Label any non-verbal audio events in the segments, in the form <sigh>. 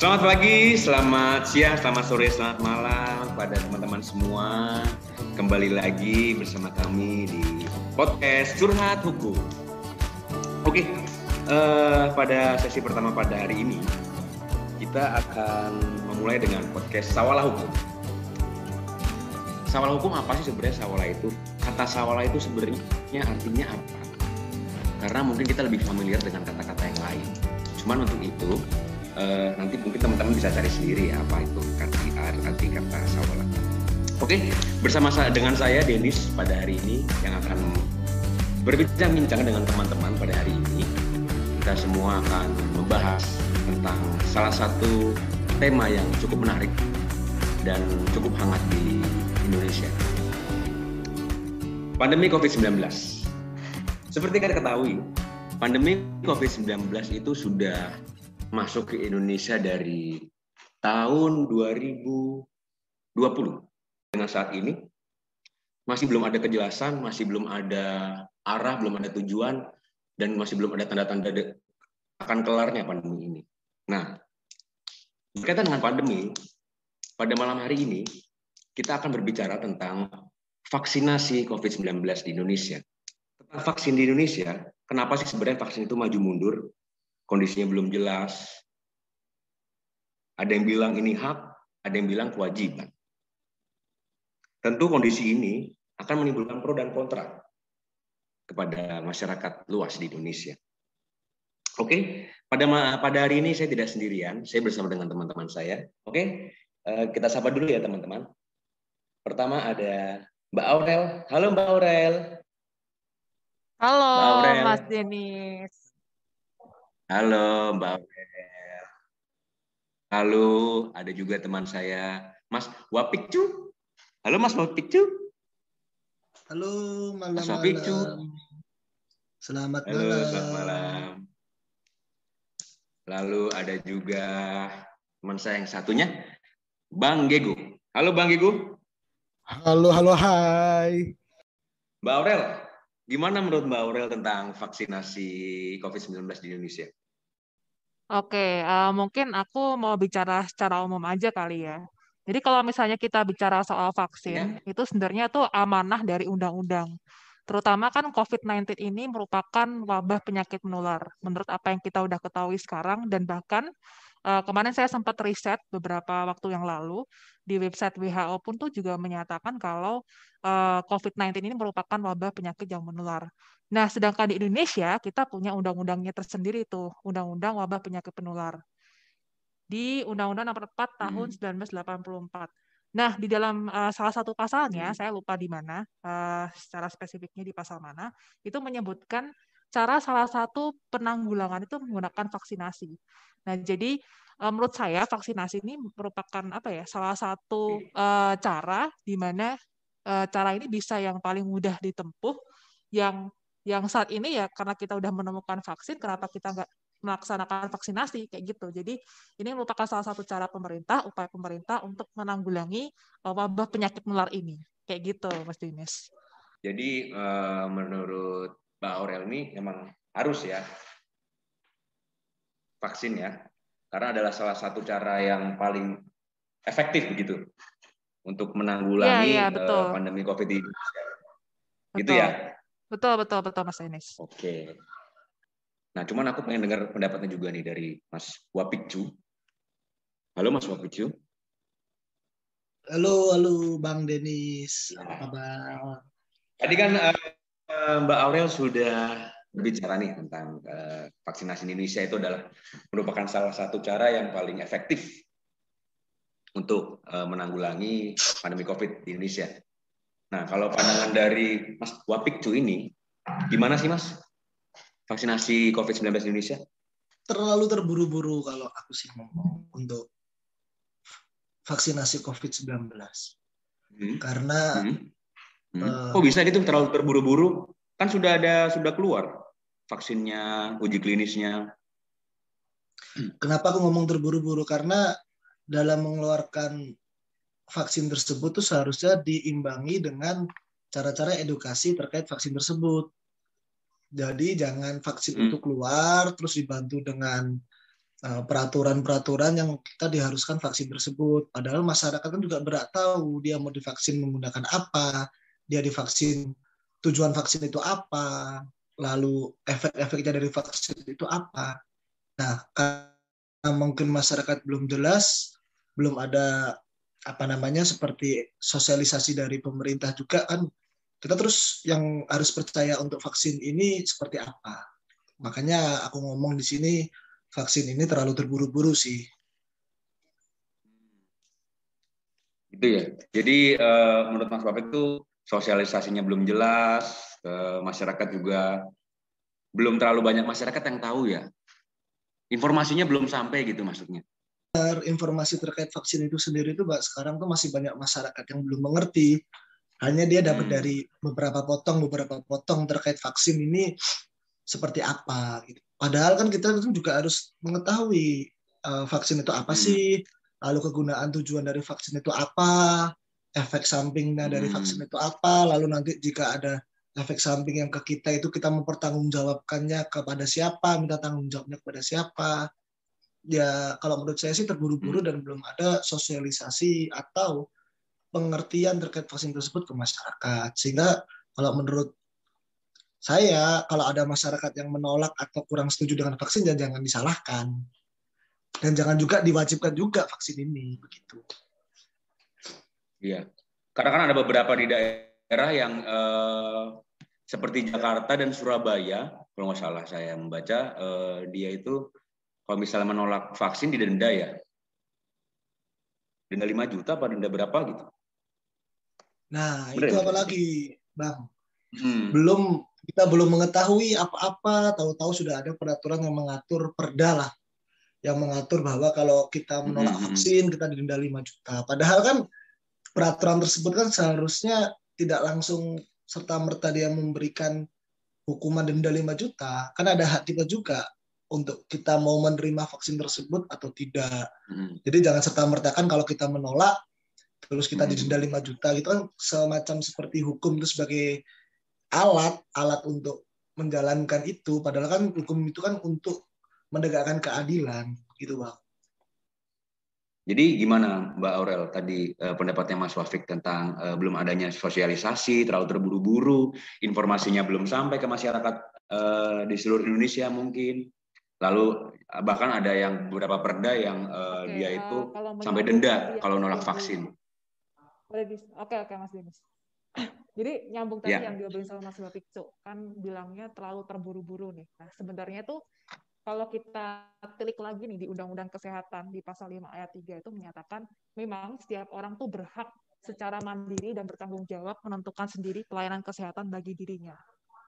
Selamat pagi, selamat siang, selamat sore, selamat malam pada teman-teman semua. Kembali lagi bersama kami di podcast Curhat Hukum. Oke, uh, pada sesi pertama pada hari ini kita akan memulai dengan podcast Sawala Hukum. Sawala Hukum apa sih sebenarnya Sawala itu? Kata Sawala itu sebenarnya artinya apa? Karena mungkin kita lebih familiar dengan kata-kata yang lain. Cuman untuk itu uh, nanti mungkin teman-teman bisa cari sendiri ya apa itu arti arti kata sawala. Oke, bersama dengan saya Denis pada hari ini yang akan berbincang-bincang dengan teman-teman pada hari ini. Kita semua akan membahas tentang salah satu tema yang cukup menarik dan cukup hangat di Indonesia. Pandemi COVID-19. Seperti kita ketahui, pandemi COVID-19 itu sudah masuk ke Indonesia dari tahun 2020. Dengan saat ini masih belum ada kejelasan, masih belum ada arah, belum ada tujuan, dan masih belum ada tanda-tanda akan kelarnya pandemi ini. Nah, berkaitan dengan pandemi, pada malam hari ini kita akan berbicara tentang vaksinasi COVID-19 di Indonesia. Tentang vaksin di Indonesia, kenapa sih sebenarnya vaksin itu maju mundur? Kondisinya belum jelas. Ada yang bilang ini hak, ada yang bilang kewajiban. Tentu kondisi ini akan menimbulkan pro dan kontra kepada masyarakat luas di Indonesia. Oke, pada pada hari ini saya tidak sendirian, saya bersama dengan teman-teman saya. Oke, eh, kita sapa dulu ya teman-teman. Pertama ada Mbak Aurel. Halo Mbak Aurel. Halo Mbak Aurel. Mas Denis. Halo Mbak Aurel. Halo, ada juga teman saya, Mas Wapikcu. Halo Mas Wapikcu. Halo, malam Mas Wapikcu. Selamat Halo, malam. Selamat malam. Lalu ada juga teman saya yang satunya, Bang Gego. Halo Bang Gego. Halo, halo, hai. Mbak Aurel, gimana menurut Mbak Aurel tentang vaksinasi COVID-19 di Indonesia? Oke, uh, mungkin aku mau bicara secara umum aja kali ya. Jadi kalau misalnya kita bicara soal vaksin, ya. itu sebenarnya itu amanah dari undang-undang. Terutama kan COVID-19 ini merupakan wabah penyakit menular. Menurut apa yang kita udah ketahui sekarang dan bahkan uh, kemarin saya sempat riset beberapa waktu yang lalu di website WHO pun tuh juga menyatakan kalau uh, COVID-19 ini merupakan wabah penyakit yang menular. Nah, sedangkan di Indonesia kita punya undang-undangnya tersendiri itu, Undang-Undang Wabah Penyakit Penular. Di Undang-Undang Nomor 4 Tahun hmm. 1984. Nah, di dalam uh, salah satu pasalnya, hmm. saya lupa di mana, uh, secara spesifiknya di pasal mana, itu menyebutkan cara salah satu penanggulangan itu menggunakan vaksinasi. Nah, jadi uh, menurut saya vaksinasi ini merupakan apa ya salah satu uh, cara di mana uh, cara ini bisa yang paling mudah ditempuh, yang yang saat ini ya karena kita udah menemukan vaksin, kenapa kita nggak melaksanakan vaksinasi kayak gitu. Jadi ini merupakan salah satu cara pemerintah, upaya pemerintah untuk menanggulangi wabah penyakit menular ini. Kayak gitu, Mas Dinis. Jadi uh, menurut Mbak Aurel ini memang harus ya vaksin ya, karena adalah salah satu cara yang paling efektif begitu untuk menanggulangi ya, ya, betul. pandemi COVID ini. Gitu ya. Betul, betul, betul Mas Enes. Oke. Nah, cuman aku pengen dengar pendapatnya juga nih dari Mas Wapikcu. Halo Mas Wapikcu. Halo, halo Bang Denis. Apa kabar? Tadi kan uh, Mbak Aurel sudah berbicara nih tentang uh, vaksinasi Indonesia itu adalah merupakan salah satu cara yang paling efektif untuk uh, menanggulangi pandemi COVID di Indonesia. Nah, kalau pandangan dari Mas Wapikcu ini, gimana sih Mas vaksinasi COVID-19 di Indonesia? Terlalu terburu-buru kalau aku sih ngomong untuk vaksinasi COVID-19. Hmm. Karena hmm. Hmm. Uh, oh bisa gitu terlalu terburu-buru? Kan sudah ada sudah keluar vaksinnya, uji klinisnya. Kenapa aku ngomong terburu-buru? Karena dalam mengeluarkan vaksin tersebut tuh seharusnya diimbangi dengan cara-cara edukasi terkait vaksin tersebut. Jadi jangan vaksin hmm. itu keluar terus dibantu dengan eh, peraturan-peraturan yang kita diharuskan vaksin tersebut. Padahal masyarakat kan juga berat tahu dia mau divaksin menggunakan apa, dia divaksin tujuan vaksin itu apa, lalu efek-efeknya dari vaksin itu apa. Nah, karena mungkin masyarakat belum jelas, belum ada apa namanya seperti sosialisasi dari pemerintah juga kan kita terus yang harus percaya untuk vaksin ini seperti apa. Makanya aku ngomong di sini vaksin ini terlalu terburu-buru sih. Itu ya. Jadi uh, menurut Mas Bapak itu sosialisasinya belum jelas, uh, masyarakat juga belum terlalu banyak masyarakat yang tahu ya. Informasinya belum sampai gitu maksudnya informasi terkait vaksin itu sendiri itu Mbak sekarang tuh masih banyak masyarakat yang belum mengerti. Hanya dia dapat hmm. dari beberapa potong beberapa potong terkait vaksin ini seperti apa gitu. Padahal kan kita juga harus mengetahui uh, vaksin itu apa hmm. sih, lalu kegunaan tujuan dari vaksin itu apa, efek sampingnya dari hmm. vaksin itu apa, lalu nanti jika ada efek samping yang ke kita itu kita mempertanggungjawabkannya kepada siapa, minta tanggung jawabnya kepada siapa ya kalau menurut saya sih terburu-buru hmm. dan belum ada sosialisasi atau pengertian terkait vaksin tersebut ke masyarakat. Sehingga kalau menurut saya kalau ada masyarakat yang menolak atau kurang setuju dengan vaksin ya jangan disalahkan. Dan jangan juga diwajibkan juga vaksin ini begitu. Iya. Karena kan ada beberapa di daerah yang eh, seperti Jakarta dan Surabaya, kalau nggak salah saya membaca, eh, dia itu kalau misalnya menolak vaksin didenda ya? Denda 5 juta apa denda berapa gitu? Nah, Bener, itu apa lagi, Bang? Hmm. Belum kita belum mengetahui apa-apa, tahu-tahu sudah ada peraturan yang mengatur perda lah yang mengatur bahwa kalau kita menolak hmm. vaksin kita didenda 5 juta. Padahal kan peraturan tersebut kan seharusnya tidak langsung serta merta dia memberikan hukuman denda 5 juta. Kan ada hak kita juga untuk kita mau menerima vaksin tersebut atau tidak. Hmm. Jadi jangan serta mertakan kalau kita menolak terus kita hmm. didenda 5 juta gitu kan semacam seperti hukum itu sebagai alat alat untuk menjalankan itu padahal kan hukum itu kan untuk menegakkan keadilan gitu bang. Jadi gimana Mbak Aurel tadi eh, pendapatnya Mas Wafik tentang eh, belum adanya sosialisasi, terlalu terburu-buru, informasinya belum sampai ke masyarakat eh, di seluruh Indonesia mungkin. Lalu eh, bahkan ada yang beberapa perda yang uh, dia uh, itu sampai denda kalau nolak vaksin. Oke oke Mas Denis. <coughs> Jadi nyambung tadi yeah. yang diobrolin sama Mas Bapikco kan bilangnya terlalu terburu-buru nih. Nah sebenarnya tuh kalau kita klik lagi nih di Undang-Undang Kesehatan di pasal 5 ayat 3 itu menyatakan memang setiap orang tuh berhak secara mandiri dan bertanggung jawab menentukan sendiri pelayanan kesehatan bagi dirinya.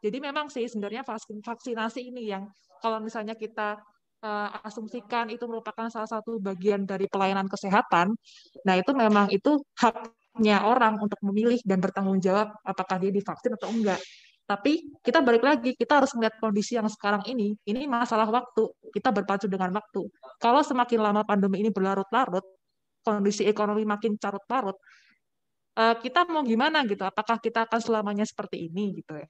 Jadi memang sih sebenarnya vaksin vaksinasi ini yang kalau misalnya kita uh, asumsikan itu merupakan salah satu bagian dari pelayanan kesehatan, nah itu memang itu haknya orang untuk memilih dan bertanggung jawab apakah dia divaksin atau enggak. Tapi kita balik lagi, kita harus melihat kondisi yang sekarang ini, ini masalah waktu, kita berpacu dengan waktu. Kalau semakin lama pandemi ini berlarut-larut, kondisi ekonomi makin carut-larut, uh, kita mau gimana gitu? Apakah kita akan selamanya seperti ini gitu ya?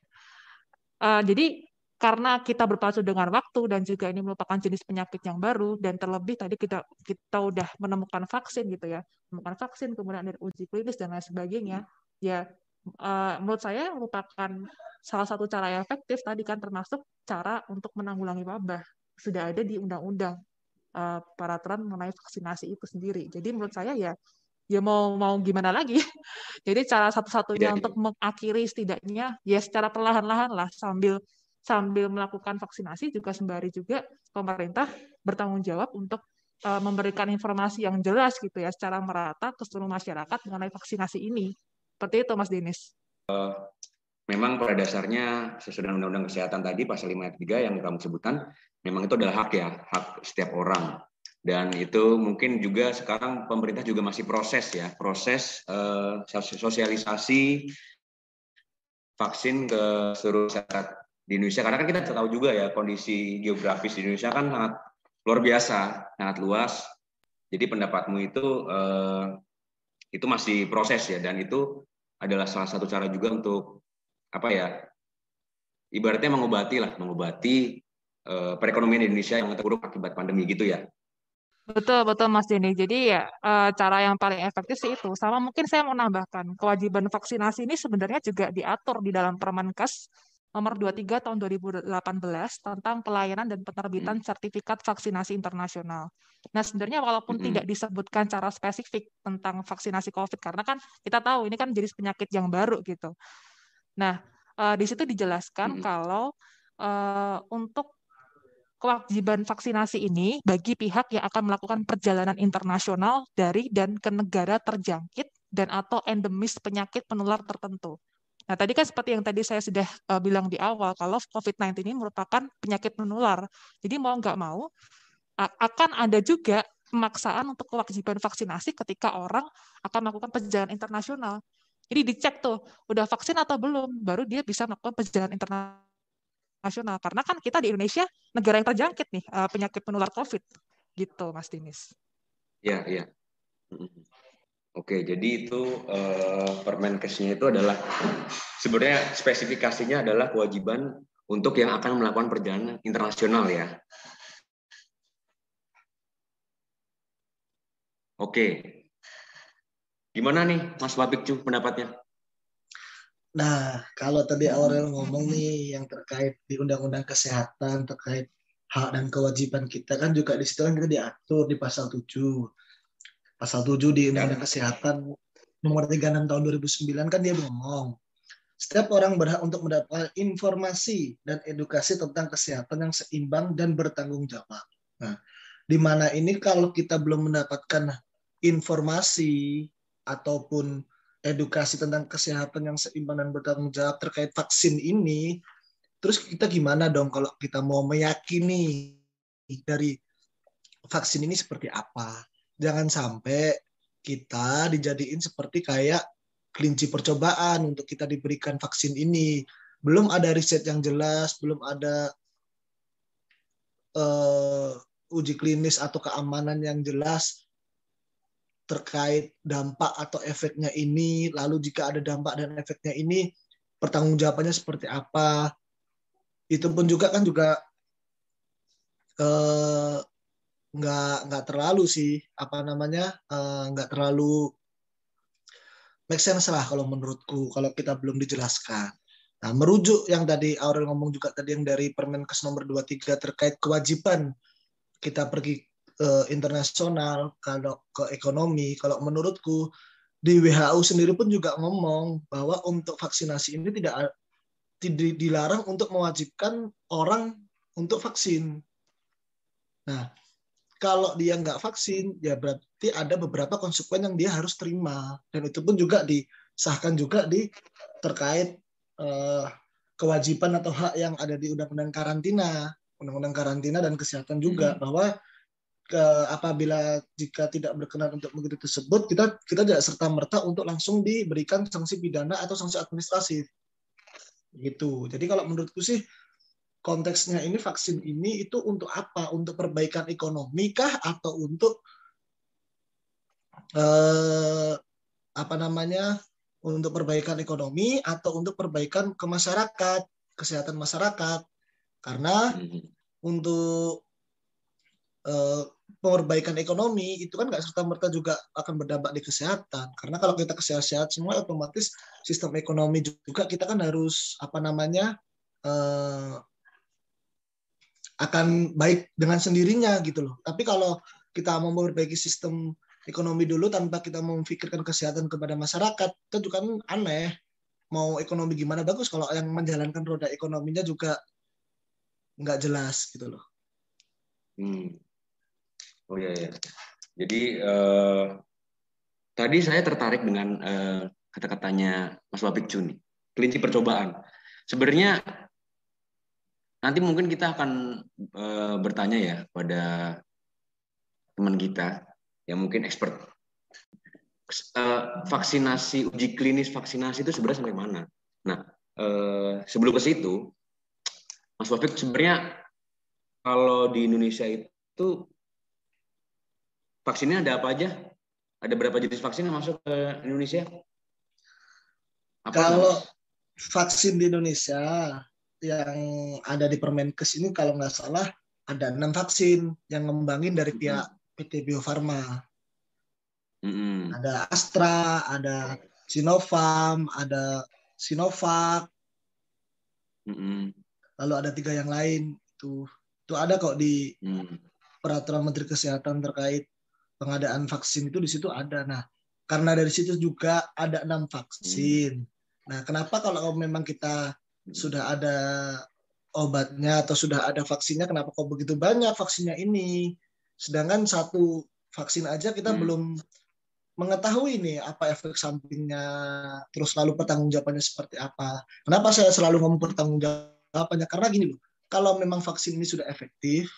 Uh, jadi karena kita berpacu dengan waktu dan juga ini merupakan jenis penyakit yang baru dan terlebih tadi kita kita udah menemukan vaksin gitu ya menemukan vaksin kemudian ada uji klinis dan lain sebagainya ya uh, menurut saya merupakan salah satu cara yang efektif tadi kan termasuk cara untuk menanggulangi wabah sudah ada di undang-undang uh, peraturan mengenai vaksinasi itu sendiri jadi menurut saya ya ya mau mau gimana lagi. <laughs> Jadi cara satu-satunya ya, untuk mengakhiri setidaknya ya secara perlahan-lahan lah sambil sambil melakukan vaksinasi juga sembari juga pemerintah bertanggung jawab untuk uh, memberikan informasi yang jelas gitu ya secara merata ke seluruh masyarakat mengenai vaksinasi ini. Seperti itu Mas Denis. Uh, memang pada dasarnya sesuai dengan Undang-Undang Kesehatan tadi pasal 5 ayat 3 yang kamu sebutkan memang itu adalah hak ya, hak setiap orang. Dan itu mungkin juga sekarang pemerintah juga masih proses ya proses uh, sosialisasi vaksin ke seluruh masyarakat di Indonesia. Karena kan kita tahu juga ya kondisi geografis di Indonesia kan sangat luar biasa sangat luas. Jadi pendapatmu itu uh, itu masih proses ya dan itu adalah salah satu cara juga untuk apa ya ibaratnya mengobati lah mengobati uh, perekonomian Indonesia yang terpuruk akibat pandemi gitu ya. Betul, betul Mas Denny. Jadi ya uh, cara yang paling efektif sih itu. Sama mungkin saya mau nambahkan, kewajiban vaksinasi ini sebenarnya juga diatur di dalam Permenkes nomor 23 tahun 2018 tentang pelayanan dan penerbitan hmm. sertifikat vaksinasi internasional. Nah, sebenarnya walaupun hmm. tidak disebutkan cara spesifik tentang vaksinasi COVID karena kan kita tahu ini kan jenis penyakit yang baru gitu. Nah, uh, di situ dijelaskan hmm. kalau uh, untuk kewajiban vaksinasi ini bagi pihak yang akan melakukan perjalanan internasional dari dan ke negara terjangkit dan atau endemis penyakit penular tertentu. Nah, tadi kan seperti yang tadi saya sudah uh, bilang di awal, kalau COVID-19 ini merupakan penyakit menular. Jadi mau nggak mau, akan ada juga pemaksaan untuk kewajiban vaksinasi ketika orang akan melakukan perjalanan internasional. Jadi dicek tuh, udah vaksin atau belum, baru dia bisa melakukan perjalanan internasional. Karena kan kita di Indonesia negara yang terjangkit nih uh, penyakit menular COVID, gitu, Mas Dinis. Iya, iya. Oke, jadi itu uh, Permenkesnya itu adalah sebenarnya spesifikasinya adalah kewajiban untuk yang akan melakukan perjalanan internasional ya. Oke. Gimana nih Mas Wabikcu pendapatnya? Nah, kalau tadi Aurel ngomong nih yang terkait di Undang-Undang Kesehatan terkait hak dan kewajiban kita kan juga di situ kan kita diatur di pasal 7 pasal 7 di Undang-Undang Kesehatan nomor 36 tahun 2009 kan dia ngomong setiap orang berhak untuk mendapatkan informasi dan edukasi tentang kesehatan yang seimbang dan bertanggung jawab. Nah, di mana ini kalau kita belum mendapatkan informasi ataupun edukasi tentang kesehatan yang seimbang dan bertanggung jawab terkait vaksin ini, terus kita gimana dong kalau kita mau meyakini dari vaksin ini seperti apa? Jangan sampai kita dijadiin seperti kayak kelinci percobaan untuk kita diberikan vaksin ini. Belum ada riset yang jelas, belum ada uh, uji klinis atau keamanan yang jelas terkait dampak atau efeknya ini. Lalu jika ada dampak dan efeknya ini, pertanggungjawabannya seperti apa? Itu pun juga kan juga uh, nggak nggak terlalu sih apa namanya uh, nggak terlalu make sense lah kalau menurutku kalau kita belum dijelaskan. Nah, merujuk yang tadi Aurel ngomong juga tadi yang dari Permenkes nomor 23 terkait kewajiban kita pergi ke internasional kalau ke ekonomi, kalau menurutku di WHO sendiri pun juga ngomong bahwa untuk vaksinasi ini tidak tidak dilarang untuk mewajibkan orang untuk vaksin. Nah, kalau dia nggak vaksin, ya berarti ada beberapa konsekuen yang dia harus terima. Dan itu pun juga disahkan juga di terkait uh, kewajiban atau hak yang ada di Undang-Undang Karantina, Undang-Undang Karantina dan Kesehatan juga hmm. bahwa ke, apabila jika tidak berkenan untuk mengikuti tersebut, kita kita tidak serta merta untuk langsung diberikan sanksi pidana atau sanksi administratif. Gitu. Jadi kalau menurutku sih konteksnya ini vaksin ini itu untuk apa? Untuk perbaikan ekonomi kah atau untuk eh, apa namanya? Untuk perbaikan ekonomi atau untuk perbaikan ke masyarakat, kesehatan masyarakat. Karena hmm. untuk eh, perbaikan ekonomi itu kan nggak serta merta juga akan berdampak di kesehatan. Karena kalau kita kesehatan semua otomatis sistem ekonomi juga kita kan harus apa namanya eh, akan baik dengan sendirinya gitu loh. Tapi kalau kita mau memperbaiki sistem ekonomi dulu tanpa kita memikirkan kesehatan kepada masyarakat, itu juga kan aneh. Mau ekonomi gimana bagus kalau yang menjalankan roda ekonominya juga nggak jelas gitu loh. Hmm. Oh iya ya. Jadi uh, tadi saya tertarik dengan uh, kata-katanya Mas Wabik Juni, kelinci percobaan. Sebenarnya nanti mungkin kita akan e, bertanya ya pada teman kita yang mungkin expert e, vaksinasi uji klinis vaksinasi itu sebenarnya sampai mana. Nah e, sebelum ke situ, Mas Wafik sebenarnya kalau di Indonesia itu vaksinnya ada apa aja? Ada berapa jenis vaksin yang masuk ke Indonesia? Apa kalau vaksin di Indonesia yang ada di Permenkes ini kalau nggak salah ada enam vaksin yang ngembangin dari pihak PT Bio Farma. Mm-mm. Ada Astra, ada Sinovac, ada Sinovac, Mm-mm. lalu ada tiga yang lain itu itu ada kok di Mm. peraturan Menteri Kesehatan terkait pengadaan vaksin itu di situ ada. Nah, karena dari situ juga ada enam vaksin. Nah, kenapa kalau memang kita sudah ada obatnya atau sudah ada vaksinnya, kenapa kok begitu banyak vaksinnya ini? Sedangkan satu vaksin aja kita Hmm. belum mengetahui nih apa efek sampingnya, terus lalu pertanggungjawabannya seperti apa. Kenapa saya selalu ngomong pertanggungjawabannya? Karena gini loh, kalau memang vaksin ini sudah efektif,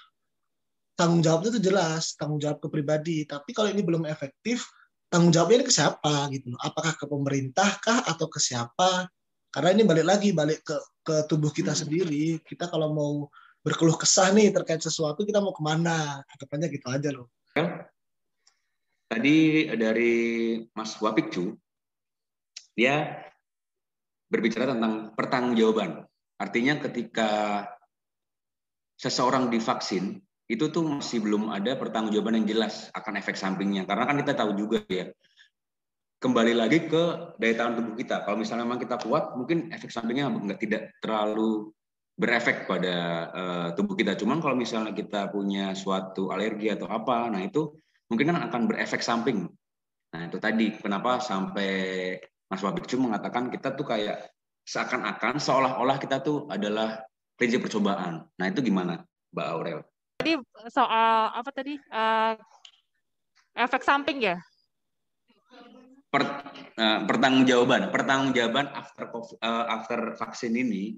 tanggung jawabnya itu jelas, tanggung jawab ke pribadi. Tapi kalau ini belum efektif, tanggung jawabnya ini ke siapa gitu loh. Apakah ke pemerintah kah atau ke siapa? Karena ini balik lagi balik ke ke tubuh kita Hmm. sendiri. Kita kalau mau berkeluh kesah nih terkait sesuatu kita mau ke mana? Anggapannya gitu aja loh. Tadi dari Mas Wapikcu, dia berbicara tentang pertanggungjawaban. Artinya ketika seseorang divaksin, itu tuh masih belum ada pertanggungjawaban yang jelas akan efek sampingnya. Karena kan kita tahu juga ya, kembali lagi ke daya tahan tubuh kita. Kalau misalnya memang kita kuat, mungkin efek sampingnya nggak tidak terlalu berefek pada eh, tubuh kita. Cuman kalau misalnya kita punya suatu alergi atau apa, nah itu mungkin kan akan berefek samping. Nah itu tadi kenapa sampai Mas Wabikcu mengatakan kita tuh kayak seakan-akan seolah-olah kita tuh adalah kelinci percobaan. Nah itu gimana, Mbak Aurel? Tadi soal apa tadi? Eh, efek samping ya? Per, eh, pertanggungjawaban, pertanggungjawaban after COVID- eh, after vaksin ini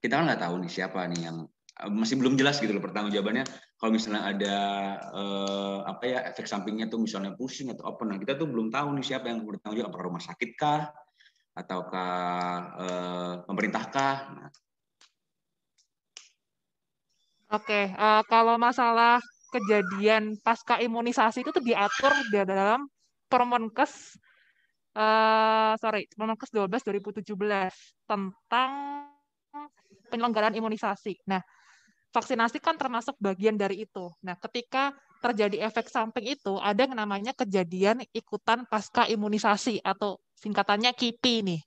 kita kan nggak tahu nih siapa nih yang eh, masih belum jelas gitu loh pertanggungjawabannya. Kalau misalnya ada eh, apa ya efek sampingnya tuh misalnya pusing atau apa, nah kita tuh belum tahu nih siapa yang bertanggung jawab, apakah rumah sakit kah, ataukah eh, pemerintah kah? Nah, Oke, eh, kalau masalah kejadian pasca imunisasi itu tuh diatur di dalam Permenkes eh sorry, Permenkes 12 2017 tentang penyelenggaraan imunisasi. Nah, vaksinasi kan termasuk bagian dari itu. Nah, ketika terjadi efek samping itu, ada yang namanya kejadian ikutan pasca imunisasi atau singkatannya KIPI nih.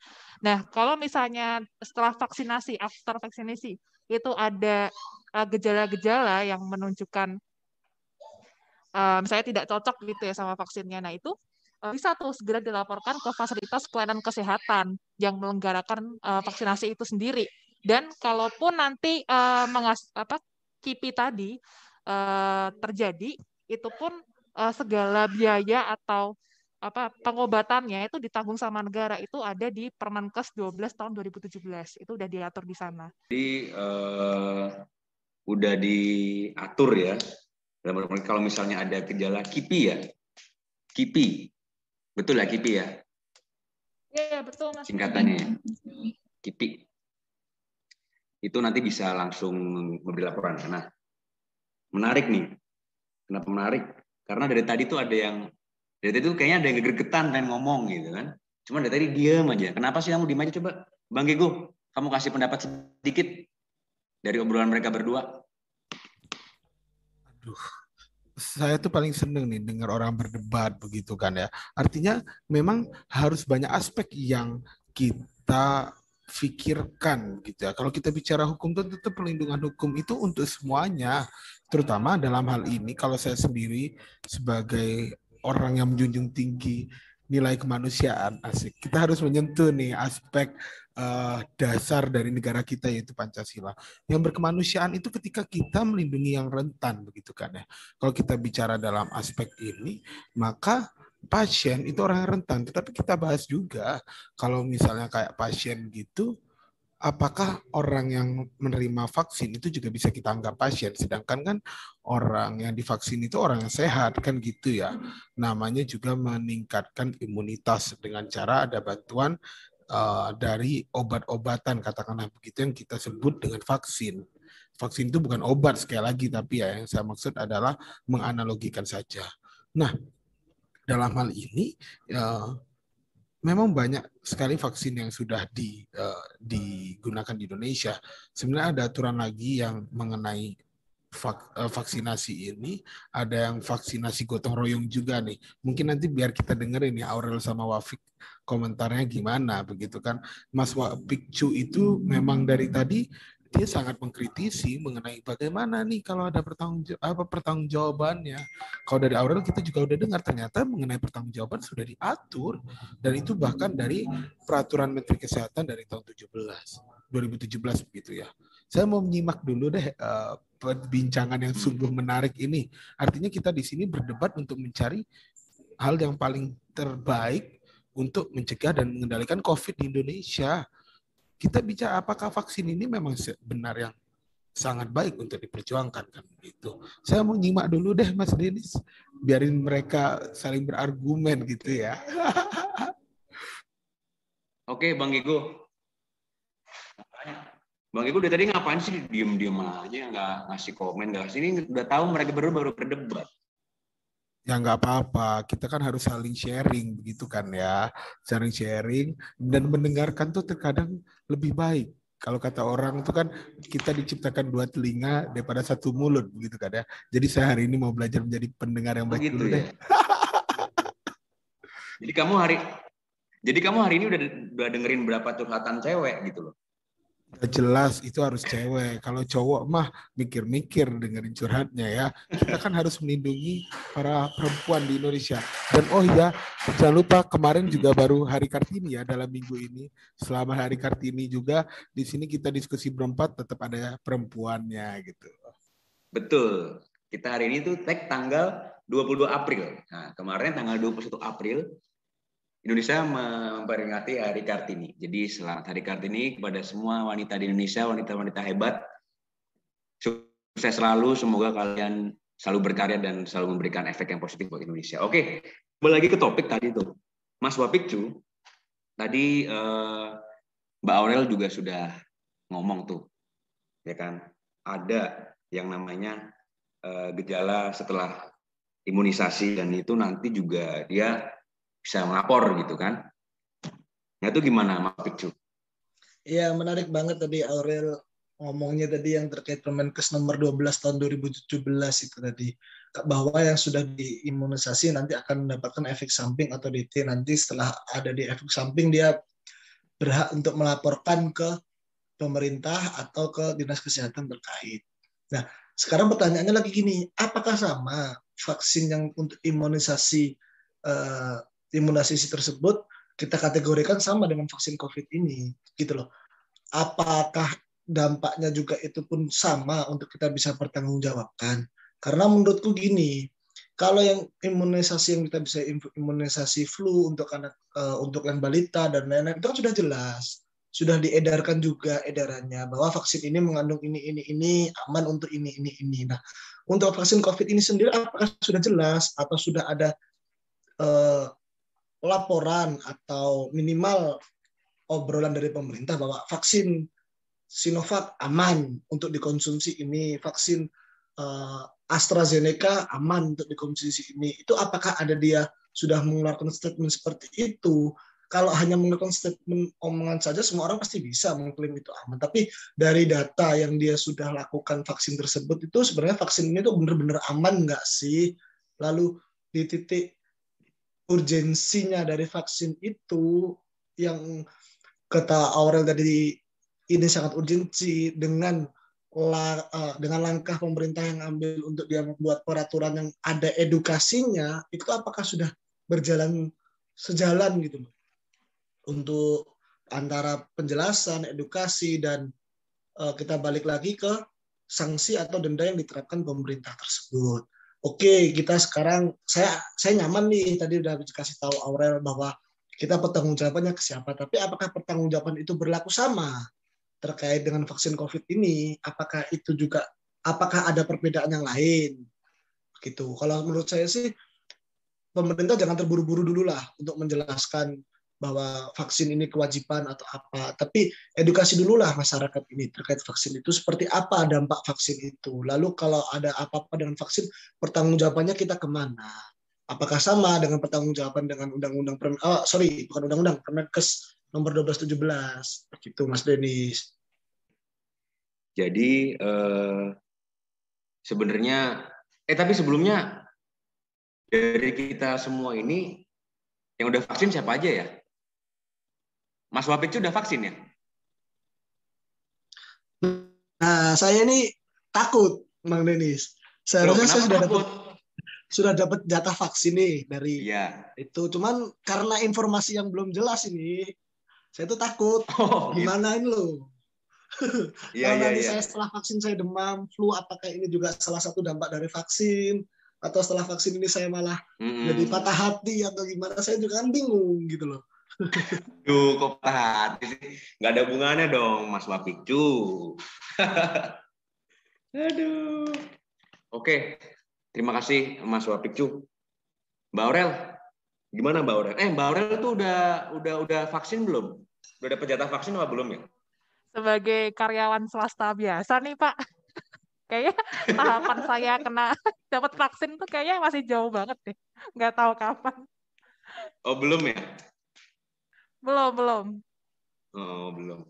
Nah, kalau misalnya setelah vaksinasi, after vaksinasi, itu ada eh, gejala-gejala yang menunjukkan eh, misalnya tidak cocok gitu ya sama vaksinnya. Nah, itu bisa tuh segera dilaporkan ke fasilitas pelayanan kesehatan yang menyelenggarakan eh, vaksinasi itu sendiri. Dan kalaupun nanti eh, mengas apa KIPI tadi eh, terjadi, itu pun eh, segala biaya atau apa pengobatannya itu ditanggung sama negara itu ada di Permenkes 12 tahun 2017 itu udah diatur di sana. Jadi eh, udah diatur ya. Dalam kalau misalnya ada gejala KIPI ya, KIPI, betul ya KIPI ya Iya betul mas. singkatannya ya, KIPI. Itu nanti bisa langsung memberi laporan. Nah, menarik nih. Kenapa menarik? Karena dari tadi tuh ada yang dari tadi tuh kayaknya ada yang gregetan pengen ngomong gitu kan. Cuma dari tadi diem aja. Kenapa sih kamu diem aja coba? Bang Gego, kamu kasih pendapat sedikit dari obrolan mereka berdua. Aduh, saya tuh paling seneng nih dengar orang berdebat begitu kan ya. Artinya memang harus banyak aspek yang kita pikirkan gitu ya. Kalau kita bicara hukum itu tetap perlindungan hukum itu untuk semuanya, terutama dalam hal ini kalau saya sendiri sebagai orang yang menjunjung tinggi nilai kemanusiaan asik. Kita harus menyentuh nih aspek eh, dasar dari negara kita yaitu Pancasila. Yang berkemanusiaan itu ketika kita melindungi yang rentan begitu kan ya. Kalau kita bicara dalam aspek ini, maka pasien itu orang yang rentan. Tetapi kita bahas juga kalau misalnya kayak pasien gitu, apakah orang yang menerima vaksin itu juga bisa kita anggap pasien? Sedangkan kan orang yang divaksin itu orang yang sehat kan gitu ya. Namanya juga meningkatkan imunitas dengan cara ada bantuan uh, dari obat-obatan katakanlah begitu yang kita sebut dengan vaksin. Vaksin itu bukan obat sekali lagi tapi ya yang saya maksud adalah menganalogikan saja. Nah, dalam hal ini ya, memang banyak sekali vaksin yang sudah di, uh, digunakan di Indonesia. Sebenarnya ada aturan lagi yang mengenai uh, vaksinasi ini. Ada yang vaksinasi gotong royong juga nih. Mungkin nanti biar kita dengerin ya Aurel sama Wafik komentarnya gimana begitu kan. Mas Wafik Cu itu memang dari tadi dia sangat mengkritisi mengenai bagaimana nih kalau ada pertanggung apa pertanggungjawabannya. Kalau dari Aurel kita juga udah dengar ternyata mengenai pertanggungjawaban sudah diatur dan itu bahkan dari peraturan Menteri Kesehatan dari tahun 17 2017 begitu ya. Saya mau menyimak dulu deh uh, perbincangan yang sungguh menarik ini. Artinya kita di sini berdebat untuk mencari hal yang paling terbaik untuk mencegah dan mengendalikan COVID di Indonesia kita bicara apakah vaksin ini memang benar yang sangat baik untuk diperjuangkan kan gitu. Saya mau nyimak dulu deh Mas Denis, biarin mereka saling berargumen gitu ya. <laughs> Oke, Bang Gigo. Bang Gigo dari tadi ngapain sih diem-diem aja nggak ngasih komen nggak sini udah tahu mereka berdua baru berdebat. Ya nggak apa-apa. Kita kan harus saling sharing begitu kan ya. Saling sharing dan mendengarkan tuh terkadang lebih baik. Kalau kata orang itu kan kita diciptakan dua telinga daripada satu mulut begitu kan ya. Jadi saya hari ini mau belajar menjadi pendengar yang baik begitu ya. Jadi kamu hari jadi kamu hari ini udah udah dengerin berapa curhatan cewek gitu loh jelas itu harus cewek. Kalau cowok mah mikir-mikir dengerin curhatnya ya. Kita kan harus melindungi para perempuan di Indonesia. Dan oh iya, jangan lupa kemarin juga baru Hari Kartini ya dalam minggu ini. Selama Hari Kartini juga di sini kita diskusi berempat tetap ada perempuannya gitu. Betul. Kita hari ini tuh tag tanggal 22 April. Nah, kemarin tanggal 21 April Indonesia memperingati Hari Kartini. Jadi selamat Hari Kartini kepada semua wanita di Indonesia, wanita-wanita hebat. Sukses selalu, semoga kalian selalu berkarya dan selalu memberikan efek yang positif buat Indonesia. Oke, kembali lagi ke topik tadi tuh. Mas Wapikcu, tadi eh, Mbak Aurel juga sudah ngomong tuh, ya kan? Ada yang namanya eh, gejala setelah imunisasi dan itu nanti juga dia bisa melapor gitu kan. Nah itu gimana Mas Picu? Iya menarik banget tadi Aurel ngomongnya tadi yang terkait Permenkes nomor 12 tahun 2017 itu tadi bahwa yang sudah diimunisasi nanti akan mendapatkan efek samping atau DT nanti setelah ada di efek samping dia berhak untuk melaporkan ke pemerintah atau ke dinas kesehatan terkait. Nah, sekarang pertanyaannya lagi gini, apakah sama vaksin yang untuk imunisasi eh, imunisasi tersebut kita kategorikan sama dengan vaksin COVID ini, gitu loh. Apakah dampaknya juga itu pun sama untuk kita bisa pertanggungjawabkan? Karena menurutku gini, kalau yang imunisasi yang kita bisa imunisasi flu untuk anak uh, untuk yang balita dan lain-lain itu kan sudah jelas, sudah diedarkan juga edarannya bahwa vaksin ini mengandung ini ini ini aman untuk ini ini ini. Nah, untuk vaksin COVID ini sendiri apakah sudah jelas atau sudah ada uh, laporan atau minimal obrolan dari pemerintah bahwa vaksin Sinovac aman untuk dikonsumsi ini, vaksin uh, AstraZeneca aman untuk dikonsumsi ini. Itu apakah ada dia sudah mengeluarkan statement seperti itu? Kalau hanya mengeluarkan statement omongan saja, semua orang pasti bisa mengklaim itu aman. Tapi dari data yang dia sudah lakukan vaksin tersebut itu sebenarnya vaksin ini tuh benar-benar aman nggak sih? Lalu di titik urgensinya dari vaksin itu yang kata Aurel tadi ini sangat urgensi dengan la, uh, dengan langkah pemerintah yang ambil untuk dia membuat peraturan yang ada edukasinya itu apakah sudah berjalan sejalan gitu untuk antara penjelasan edukasi dan uh, kita balik lagi ke sanksi atau denda yang diterapkan pemerintah tersebut oke kita sekarang saya saya nyaman nih. Tadi udah kasih tahu Aurel bahwa kita pertanggungjawabannya ke siapa tapi apakah pertanggungjawaban itu berlaku sama terkait dengan vaksin COVID ini? Apakah itu juga apakah ada perbedaan yang lain? Gitu. Kalau menurut saya sih pemerintah jangan terburu-buru dulu lah untuk menjelaskan bahwa vaksin ini kewajiban atau apa. Tapi edukasi dulu lah masyarakat ini terkait vaksin itu seperti apa dampak vaksin itu. Lalu kalau ada apa-apa dengan vaksin, pertanggungjawabannya kita ke mana? apakah sama dengan pertanggungjawaban dengan undang-undang oh, sorry bukan undang-undang Permenkes nomor 1217 begitu Mas Denis. Jadi eh, sebenarnya eh tapi sebelumnya dari kita semua ini yang udah vaksin siapa aja ya? Mas Wapit sudah vaksin ya? Nah, saya ini takut, Bang Denis. Seharusnya saya sudah dapat sudah dapat jatah vaksin nih dari ya. itu. Cuman karena informasi yang belum jelas ini, saya tuh takut. <laughs> Oh, gitu. Gimana ini loh? <laughs> Iya, iya, nanti iya. saya setelah vaksin saya demam, flu, apakah ini juga salah satu dampak dari vaksin? Atau setelah vaksin ini saya malah mm-hmm. jadi patah hati atau gimana? Saya juga kan bingung gitu loh. Duh, kok patah hati sih? Nggak ada hubungannya dong, Mas Wapicu. <laughs> Aduh. Oke, terima kasih Mas Wapicu. Mbak Aurel, gimana Mbak Aurel? Eh, Mbak Aurel tuh udah udah udah vaksin belum? Udah dapat jatah vaksin apa belum ya? Sebagai karyawan swasta biasa nih Pak, <laughs> kayaknya tahapan saya kena <laughs> dapat vaksin tuh kayaknya masih jauh banget deh. Nggak tahu kapan. Oh belum ya? Belum belum. Oh belum.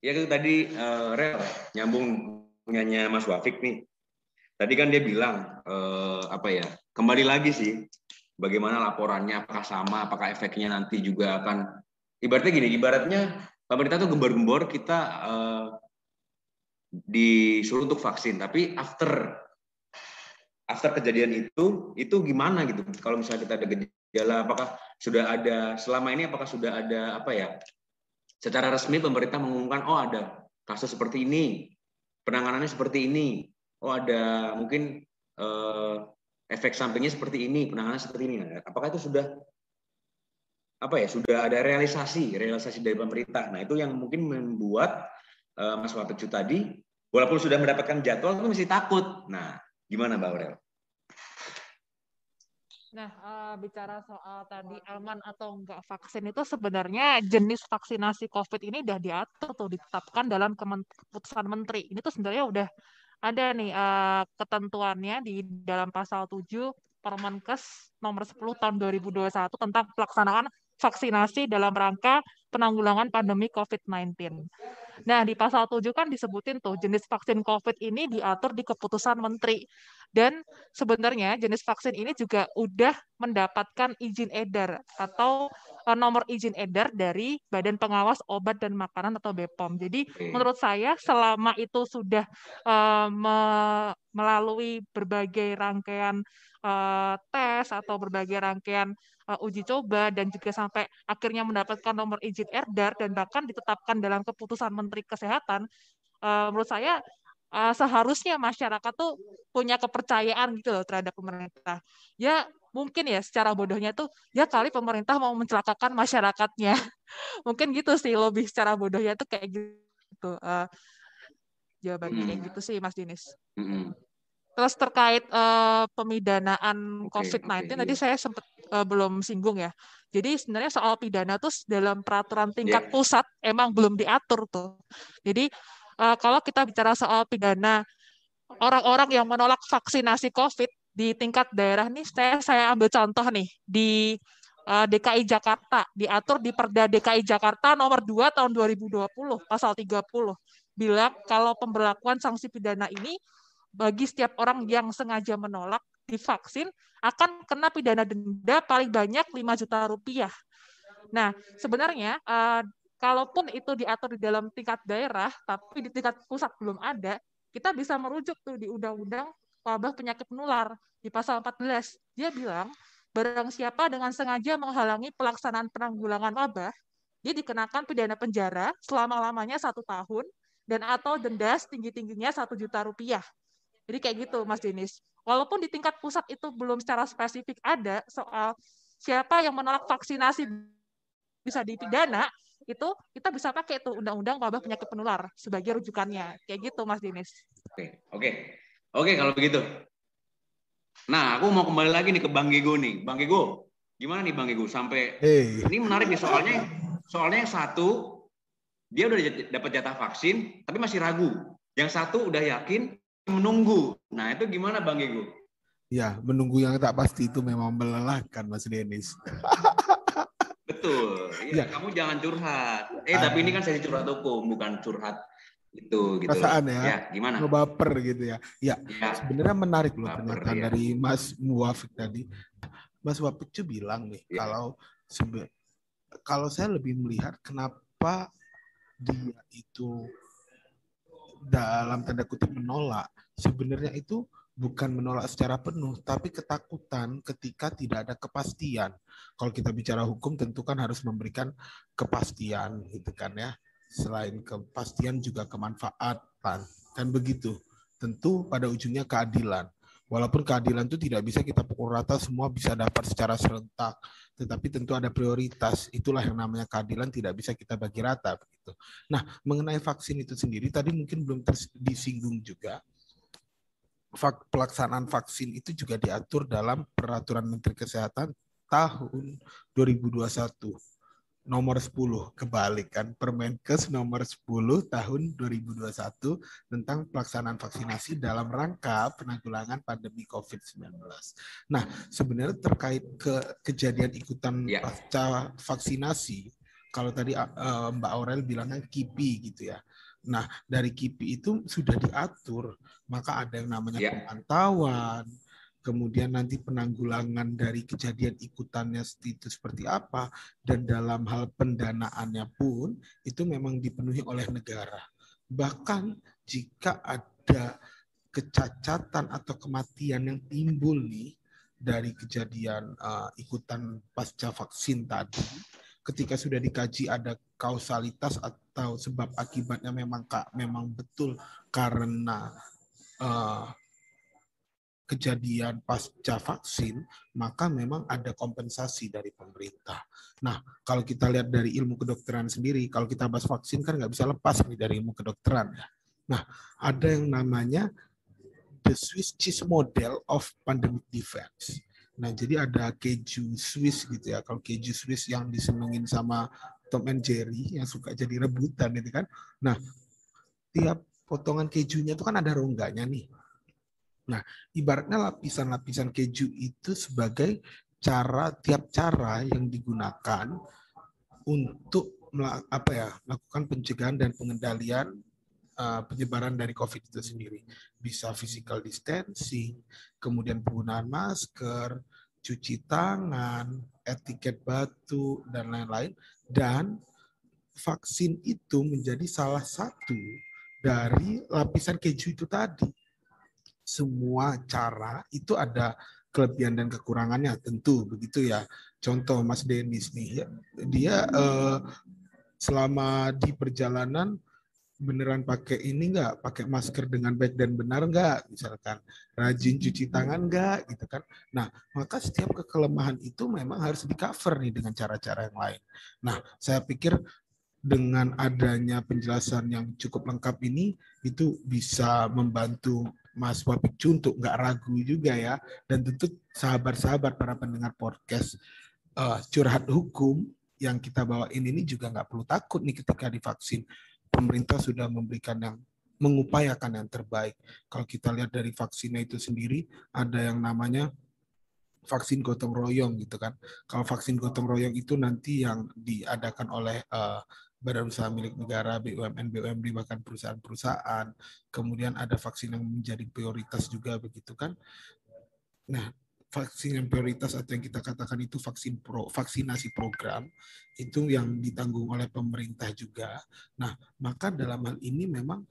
Ya itu tadi uh, Rel nyambung punyanya Mas Wafik nih. Tadi kan dia bilang uh, apa ya? Kembali lagi sih bagaimana laporannya apakah sama, apakah efeknya nanti juga akan ibaratnya gini, ibaratnya pemerintah tuh gembor-gembor kita uh, disuruh untuk vaksin, tapi after after kejadian itu itu gimana gitu? Kalau misalnya kita ada gejala, apakah sudah ada selama ini apakah sudah ada apa ya secara resmi pemerintah mengumumkan oh ada kasus seperti ini, penanganannya seperti ini, oh ada mungkin eh, efek sampingnya seperti ini, penanganan seperti ini. Apakah itu sudah apa ya sudah ada realisasi realisasi dari pemerintah. Nah itu yang mungkin membuat eh, Mas Wapecu tadi walaupun sudah mendapatkan jadwal itu masih takut. Nah gimana Mbak Aurel? Nah, uh, bicara soal tadi aman atau enggak vaksin itu sebenarnya jenis vaksinasi COVID ini udah diatur tuh ditetapkan dalam keputusan menteri. Ini tuh sebenarnya udah ada nih uh, ketentuannya di dalam pasal 7 Permenkes nomor 10 tahun 2021 tentang pelaksanaan vaksinasi dalam rangka penanggulangan pandemi COVID-19. Nah, di pasal 7 kan disebutin tuh jenis vaksin COVID ini diatur di keputusan menteri. Dan sebenarnya jenis vaksin ini juga udah mendapatkan izin edar atau uh, nomor izin edar dari Badan Pengawas Obat dan Makanan atau BPOM. Jadi menurut saya selama itu sudah uh, me melalui berbagai rangkaian uh, tes atau berbagai rangkaian uh, uji coba dan juga sampai akhirnya mendapatkan nomor izin edar dan bahkan ditetapkan dalam keputusan Menteri Kesehatan, uh, menurut saya uh, seharusnya masyarakat tuh punya kepercayaan gitu loh terhadap pemerintah. Ya mungkin ya secara bodohnya tuh ya kali pemerintah mau mencelakakan masyarakatnya. <laughs> mungkin gitu sih lebih secara bodohnya tuh kayak gitu. Uh, jawabannya kayak gitu sih Mas Dinis. Terus terkait uh, pemidanaan okay, COVID-19 okay, tadi yeah. saya sempat uh, belum singgung ya. Jadi sebenarnya soal pidana tuh dalam peraturan tingkat yeah. pusat emang belum diatur tuh. Jadi uh, kalau kita bicara soal pidana orang-orang yang menolak vaksinasi COVID di tingkat daerah nih, saya saya ambil contoh nih di uh, eh, DKI Jakarta diatur di Perda DKI Jakarta nomor 2 tahun 2020 pasal 30 bilang kalau pemberlakuan sanksi pidana ini bagi setiap orang yang sengaja menolak divaksin akan kena pidana denda paling banyak 5 juta rupiah. Nah, sebenarnya uh, kalaupun itu diatur di dalam tingkat daerah, tapi di tingkat pusat belum ada, kita bisa merujuk tuh di Undang-Undang Wabah Penyakit Menular di pasal 14. Dia bilang, barang siapa dengan sengaja menghalangi pelaksanaan penanggulangan wabah, dia dikenakan pidana penjara selama-lamanya satu tahun dan atau denda setinggi-tingginya satu juta rupiah. Jadi kayak gitu, Mas Denis. Walaupun di tingkat pusat itu belum secara spesifik ada soal siapa yang menolak vaksinasi bisa dipidana, itu kita bisa pakai itu undang-undang wabah penyakit penular sebagai rujukannya kayak gitu Mas Dinis. Oke oke oke kalau begitu. Nah aku mau kembali lagi nih ke Bang Gego nih Bang Gego gimana nih Bang Gego sampai hey. ini menarik nih soalnya soalnya yang satu dia udah dapat jatah vaksin tapi masih ragu yang satu udah yakin menunggu nah itu gimana Bang Gego? Ya, menunggu yang tak pasti itu memang melelahkan, Mas Denis. <laughs> Betul. Ya, ya. Kamu jangan curhat. Eh, tapi ini kan saya curhat hukum, bukan curhat itu gitu. Perasaan ya. Ya, gimana? Ngebaper gitu ya. Ya, ya. sebenarnya menarik loh pernyataan ya. dari Mas Muafik tadi. Mas Wapik bilang nih, ya. kalau kalau saya lebih melihat kenapa dia itu dalam tanda kutip menolak, sebenarnya itu bukan menolak secara penuh, tapi ketakutan ketika tidak ada kepastian. Kalau kita bicara hukum, tentu kan harus memberikan kepastian, gitu kan ya. Selain kepastian juga kemanfaatan, kan begitu. Tentu pada ujungnya keadilan. Walaupun keadilan itu tidak bisa kita pukul rata semua bisa dapat secara serentak, tetapi tentu ada prioritas. Itulah yang namanya keadilan tidak bisa kita bagi rata begitu. Nah, mengenai vaksin itu sendiri tadi mungkin belum disinggung juga pelaksanaan vaksin itu juga diatur dalam peraturan Menteri Kesehatan tahun 2021 nomor 10 kebalik kan Permenkes nomor 10 tahun 2021 tentang pelaksanaan vaksinasi dalam rangka penanggulangan pandemi COVID-19. Nah, sebenarnya terkait ke kejadian ikutan ya. pasca vaksinasi kalau tadi uh, Mbak Aurel bilangnya KIPI gitu ya. Nah, dari KIPI itu sudah diatur, maka ada yang namanya yeah. pemantauan, kemudian nanti penanggulangan dari kejadian ikutannya itu seperti apa, dan dalam hal pendanaannya pun itu memang dipenuhi oleh negara. Bahkan jika ada kecacatan atau kematian yang timbul nih dari kejadian uh, ikutan pasca vaksin tadi, ketika sudah dikaji ada kausalitas atau sebab akibatnya memang kak memang betul karena uh, kejadian pasca vaksin, maka memang ada kompensasi dari pemerintah. Nah, kalau kita lihat dari ilmu kedokteran sendiri, kalau kita bahas vaksin kan nggak bisa lepas nih dari ilmu kedokteran ya. Nah, ada yang namanya the Swiss cheese model of pandemic defense. Nah, jadi ada keju Swiss gitu ya. Kalau keju Swiss yang disenengin sama Tom and Jerry yang suka jadi rebutan gitu kan. Nah, tiap potongan kejunya itu kan ada rongganya nih. Nah, ibaratnya lapisan-lapisan keju itu sebagai cara tiap cara yang digunakan untuk apa ya melakukan pencegahan dan pengendalian uh, penyebaran dari COVID itu sendiri. Bisa physical distancing, kemudian penggunaan masker, cuci tangan, etiket batu, dan lain-lain. Dan vaksin itu menjadi salah satu dari lapisan keju itu tadi. Semua cara itu ada kelebihan dan kekurangannya tentu begitu ya. Contoh Mas Denis nih, ya, dia eh, selama di perjalanan beneran pakai ini enggak, pakai masker dengan baik dan benar enggak, misalkan rajin cuci tangan enggak, gitu kan. Nah, maka setiap kekelemahan itu memang harus di cover nih dengan cara-cara yang lain. Nah, saya pikir dengan adanya penjelasan yang cukup lengkap ini, itu bisa membantu Mas Wapikcu untuk nggak ragu juga ya, dan tentu sahabat-sahabat para pendengar podcast uh, curhat hukum yang kita bawain ini juga nggak perlu takut nih ketika divaksin pemerintah sudah memberikan yang mengupayakan yang terbaik. Kalau kita lihat dari vaksinnya itu sendiri, ada yang namanya vaksin gotong royong gitu kan. Kalau vaksin gotong royong itu nanti yang diadakan oleh uh, badan usaha milik negara, BUMN, BUMD, bahkan perusahaan-perusahaan. Kemudian ada vaksin yang menjadi prioritas juga begitu kan. Nah, vaksin yang prioritas atau yang kita katakan itu vaksin pro, vaksinasi program itu yang ditanggung oleh pemerintah juga. Nah, maka dalam hal ini memang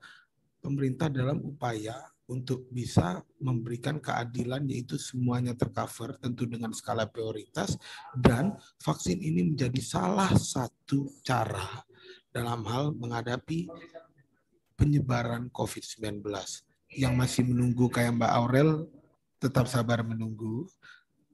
pemerintah dalam upaya untuk bisa memberikan keadilan yaitu semuanya tercover tentu dengan skala prioritas dan vaksin ini menjadi salah satu cara dalam hal menghadapi penyebaran COVID-19 yang masih menunggu kayak Mbak Aurel tetap sabar menunggu.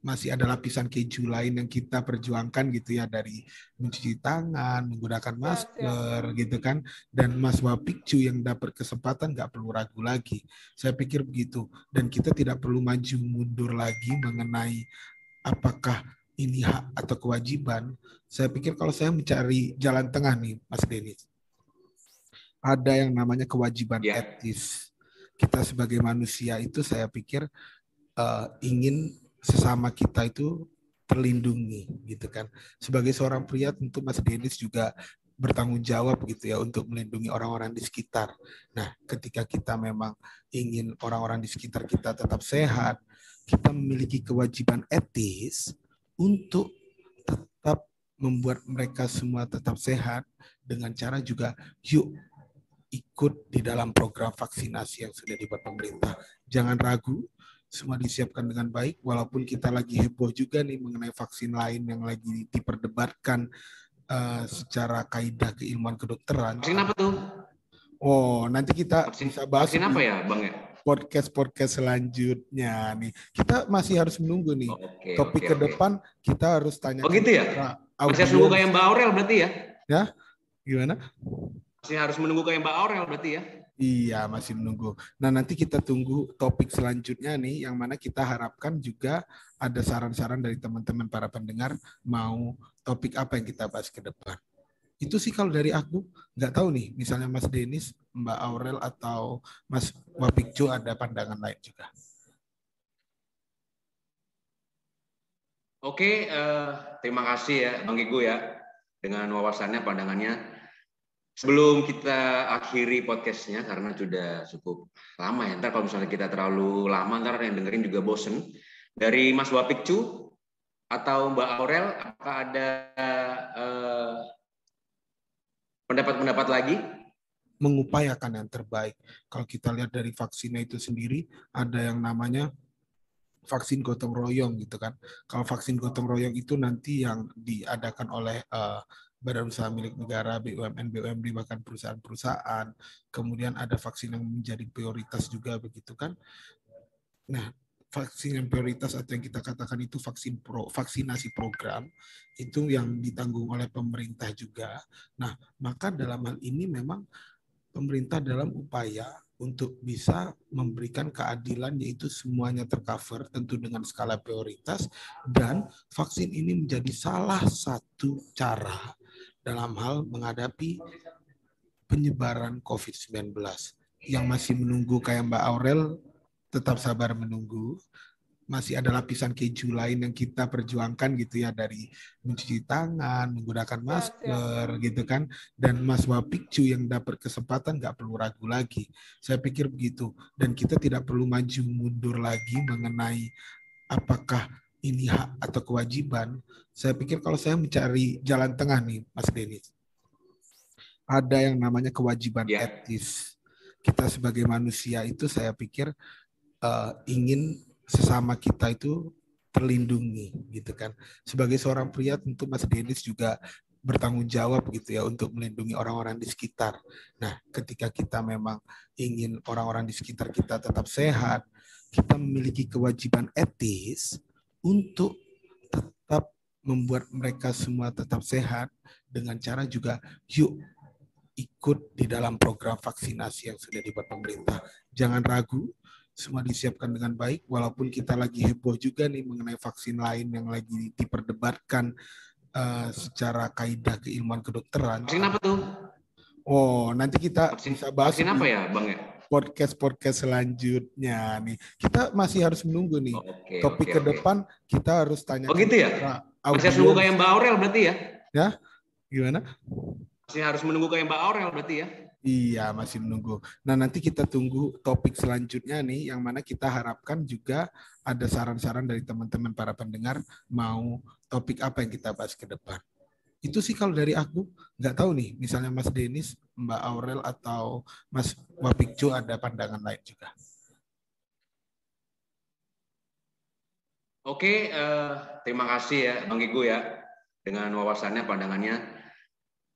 Masih ada lapisan keju lain yang kita perjuangkan gitu ya dari mencuci tangan, menggunakan masker gitu kan. Dan Mas Wapikcu yang dapat kesempatan nggak perlu ragu lagi. Saya pikir begitu. Dan kita tidak perlu maju mundur lagi mengenai apakah ini hak atau kewajiban. Saya pikir kalau saya mencari jalan tengah nih, Mas Denis, ada yang namanya kewajiban yeah. etis. Kita sebagai manusia itu saya pikir uh, ingin sesama kita itu terlindungi gitu kan. Sebagai seorang pria tentu Mas Denis juga bertanggung jawab gitu ya untuk melindungi orang-orang di sekitar. Nah, ketika kita memang ingin orang-orang di sekitar kita tetap sehat, kita memiliki kewajiban etis untuk tetap membuat mereka semua tetap sehat dengan cara juga yuk ikut di dalam program vaksinasi yang sudah dibuat pemerintah. Jangan ragu, semua disiapkan dengan baik walaupun kita lagi heboh juga nih mengenai vaksin lain yang lagi diperdebatkan uh, secara kaidah keilmuan kedokteran. Vaksin apa tuh? Oh, nanti kita vaksin, bisa bahas. Vaksin apa ya, Bang ya? Podcast-podcast selanjutnya nih. Kita masih harus menunggu nih. Oh, okay, Topik okay, ke depan kita harus tanya. Oh gitu ya? Masih harus menunggu kayak Mbak Aurel berarti ya? Ya, gimana? Masih harus menunggu kayak Mbak Aurel berarti ya? Iya, masih menunggu. Nah, nanti kita tunggu topik selanjutnya nih, yang mana kita harapkan juga ada saran-saran dari teman-teman para pendengar mau topik apa yang kita bahas ke depan. Itu sih kalau dari aku, nggak tahu nih, misalnya Mas Denis, Mbak Aurel, atau Mas Wapikjo ada pandangan lain juga. Oke, uh, terima kasih ya Bang Gigu ya, dengan wawasannya, pandangannya. Sebelum kita akhiri podcastnya, karena sudah cukup lama ya, ntar kalau misalnya kita terlalu lama, ntar yang dengerin juga bosen. Dari Mas Wapikcu, atau Mbak Aurel, apakah ada eh, pendapat-pendapat lagi? Mengupayakan yang terbaik. Kalau kita lihat dari vaksinnya itu sendiri, ada yang namanya vaksin gotong royong gitu kan. Kalau vaksin gotong royong itu nanti yang diadakan oleh uh, badan usaha milik negara, BUMN, BUMD, bahkan perusahaan-perusahaan. Kemudian ada vaksin yang menjadi prioritas juga begitu kan. Nah, vaksin yang prioritas atau yang kita katakan itu vaksin pro, vaksinasi program itu yang ditanggung oleh pemerintah juga. Nah, maka dalam hal ini memang pemerintah dalam upaya untuk bisa memberikan keadilan yaitu semuanya tercover tentu dengan skala prioritas dan vaksin ini menjadi salah satu cara dalam hal menghadapi penyebaran COVID-19 yang masih menunggu kayak Mbak Aurel tetap sabar menunggu. Masih ada lapisan keju lain yang kita perjuangkan gitu ya dari mencuci tangan, menggunakan masker gitu kan. Dan Mas Wapikcu yang dapat kesempatan nggak perlu ragu lagi. Saya pikir begitu. Dan kita tidak perlu maju mundur lagi mengenai apakah ini hak atau kewajiban. Saya pikir kalau saya mencari jalan tengah nih, Mas Denis, ada yang namanya kewajiban yeah. etis. Kita sebagai manusia itu saya pikir uh, ingin sesama kita itu terlindungi gitu kan. Sebagai seorang pria tentu Mas Denis juga bertanggung jawab gitu ya untuk melindungi orang-orang di sekitar. Nah, ketika kita memang ingin orang-orang di sekitar kita tetap sehat, kita memiliki kewajiban etis untuk tetap membuat mereka semua tetap sehat dengan cara juga yuk ikut di dalam program vaksinasi yang sudah dibuat pemerintah. Jangan ragu, semua disiapkan dengan baik walaupun kita lagi heboh juga nih mengenai vaksin lain yang lagi diperdebatkan uh, secara kaidah keilmuan kedokteran. Vaksin apa tuh? Oh, nanti kita vaksin, bisa bahas vaksin apa ya, Bang ya? Podcast-podcast selanjutnya nih. Kita masih harus menunggu nih. Okay, Topik okay, ke depan kita harus tanya. Oh gitu ya? Masih harus menunggu kayak Mbak Aurel berarti ya? Ya, gimana? Masih harus menunggu kayak Mbak Aurel berarti ya? Iya, masih menunggu. Nah, nanti kita tunggu topik selanjutnya nih, yang mana kita harapkan juga ada saran-saran dari teman-teman para pendengar mau topik apa yang kita bahas ke depan. Itu sih kalau dari aku, nggak tahu nih, misalnya Mas Denis, Mbak Aurel, atau Mas Wapikjo ada pandangan lain juga. Oke, uh, terima kasih ya Bang Gigu ya, dengan wawasannya, pandangannya.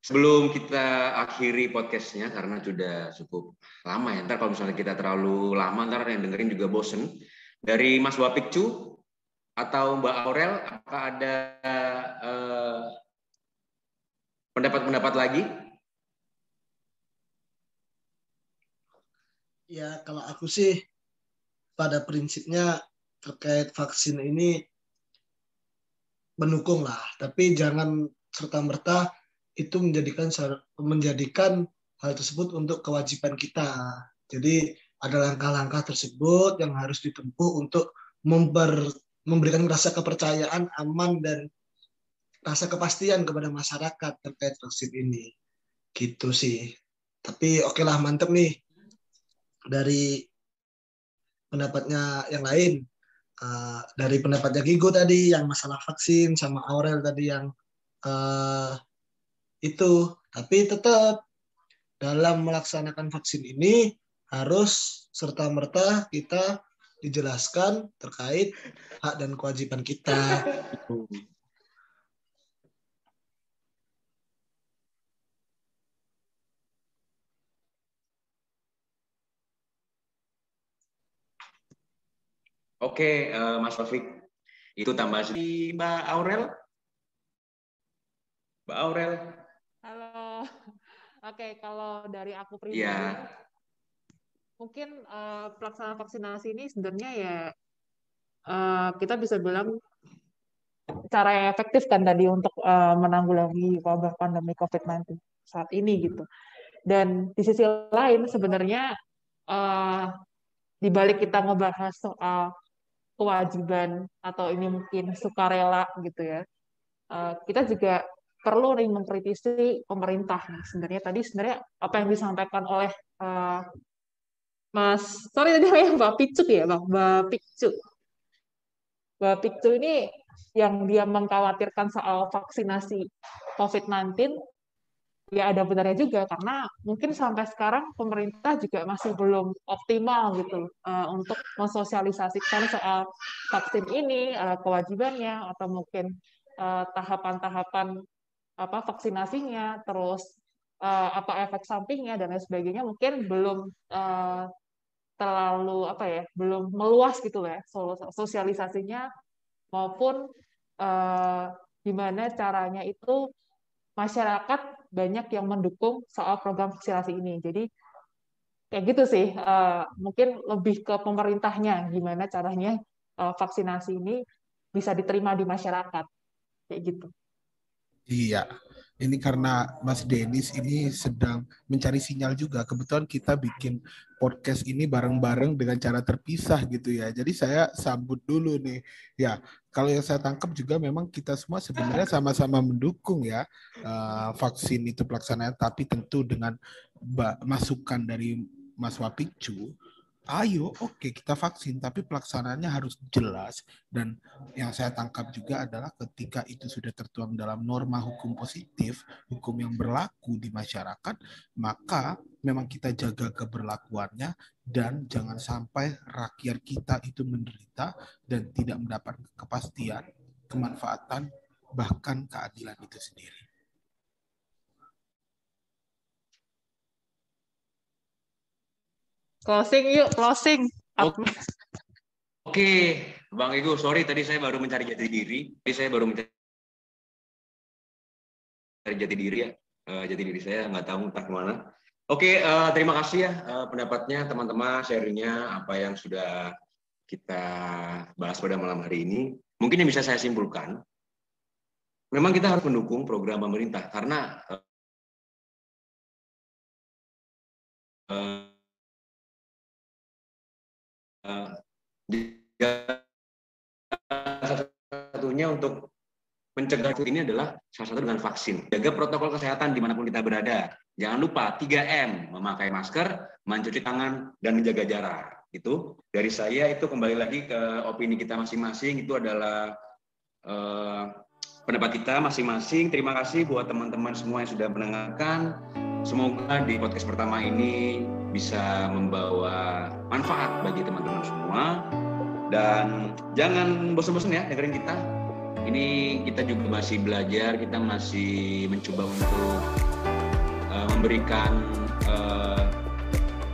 Sebelum kita akhiri podcastnya karena sudah cukup lama ya. Ntar kalau misalnya kita terlalu lama, ntar yang dengerin juga bosen. Dari Mas Wapikcu atau Mbak Aurel, apakah ada eh, pendapat-pendapat lagi? Ya, kalau aku sih pada prinsipnya terkait vaksin ini mendukung lah, tapi jangan serta merta itu menjadikan menjadikan hal tersebut untuk kewajiban kita. Jadi ada langkah-langkah tersebut yang harus ditempuh untuk member, memberikan rasa kepercayaan aman dan rasa kepastian kepada masyarakat terkait vaksin ini. Gitu sih. Tapi oke lah mantep nih. Dari pendapatnya yang lain uh, dari pendapatnya Gigo tadi yang masalah vaksin sama Aurel tadi yang uh, itu. Tapi tetap dalam melaksanakan vaksin ini harus serta merta kita dijelaskan terkait hak dan kewajiban kita. Oke, uh, Mas Taufik. Itu tambah si Mbak Aurel. Mbak Aurel. Halo. <laughs> Oke, kalau dari aku pribadi, ya. mungkin uh, pelaksanaan vaksinasi ini sebenarnya ya uh, kita bisa bilang cara yang efektif kan tadi untuk uh, menanggulangi wabah pandemi COVID-19 saat ini gitu. Dan di sisi lain sebenarnya uh, di balik kita ngebahas soal kewajiban atau ini mungkin sukarela gitu ya. Uh, kita juga perlu nih mengkritisi pemerintah. Nah, sebenarnya tadi sebenarnya apa yang disampaikan oleh uh, Mas, sorry tadi namanya Mbak Picu ya, Mbak Picu. Mbak Picu ini yang dia mengkhawatirkan soal vaksinasi COVID-19 ya ada benarnya juga karena mungkin sampai sekarang pemerintah juga masih belum optimal gitu uh, untuk mensosialisasikan soal vaksin ini uh, kewajibannya atau mungkin eh, tahapan-tahapan uh, apa vaksinasinya terus uh, apa efek sampingnya dan lain sebagainya mungkin belum uh, terlalu apa ya belum meluas gitu ya sosialisasinya maupun uh, gimana caranya itu masyarakat banyak yang mendukung soal program vaksinasi ini. Jadi kayak gitu sih, uh, mungkin lebih ke pemerintahnya gimana caranya uh, vaksinasi ini bisa diterima di masyarakat, kayak gitu. Iya, ini karena Mas Denis ini sedang mencari sinyal juga. Kebetulan kita bikin podcast ini bareng-bareng dengan cara terpisah gitu ya. Jadi saya sambut dulu nih. Ya, kalau yang saya tangkap juga memang kita semua sebenarnya sama-sama mendukung ya uh, vaksin itu pelaksanaan, tapi tentu dengan masukan dari Mas Wapicu, ayo oke okay, kita vaksin, tapi pelaksanaannya harus jelas dan yang saya tangkap juga adalah ketika itu sudah tertuang dalam norma hukum positif, hukum yang berlaku di masyarakat, maka memang kita jaga keberlakuannya dan jangan sampai rakyat kita itu menderita dan tidak mendapat kepastian, kemanfaatan, bahkan keadilan itu sendiri. Closing yuk, closing. Oke, okay. Bang Ego, sorry tadi saya baru mencari jati diri. Tadi saya baru mencari jati diri ya. Uh, jati diri saya nggak tahu entah ke mana. Oke, uh, terima kasih ya uh, pendapatnya teman-teman, sharingnya apa yang sudah kita bahas pada malam hari ini. Mungkin yang bisa saya simpulkan, memang kita harus mendukung program pemerintah karena uh, satunya untuk mencegah ini adalah salah satu dengan vaksin. Jaga protokol kesehatan di mana pun kita berada. Jangan lupa 3M, memakai masker, mencuci tangan, dan menjaga jarak. Itu dari saya itu kembali lagi ke opini kita masing-masing. Itu adalah uh, pendapat kita masing-masing. Terima kasih buat teman-teman semua yang sudah mendengarkan. Semoga di podcast pertama ini bisa membawa manfaat bagi teman-teman semua. Dan jangan bosan-bosan ya dengerin kita ini kita juga masih belajar, kita masih mencoba untuk uh, memberikan uh,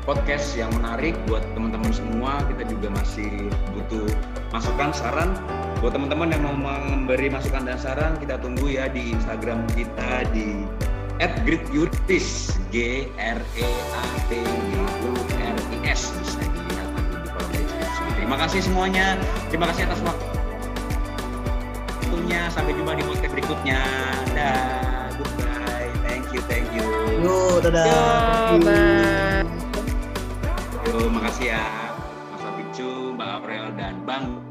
podcast yang menarik buat teman-teman semua. Kita juga masih butuh masukan, saran. Buat teman-teman yang mau memberi masukan dan saran, kita tunggu ya di Instagram kita di at Great Yurtis G R E A T Y U R I S bisa dilihat nanti di kolom deskripsi. Terima kasih semuanya. Terima kasih atas waktunya. Sampai jumpa di podcast berikutnya. Dah, goodbye. Thank you, thank you. Yo, dadah. Yo, bye. Yo, makasih ya. Mas Abicu, Mbak Aurel, dan Bang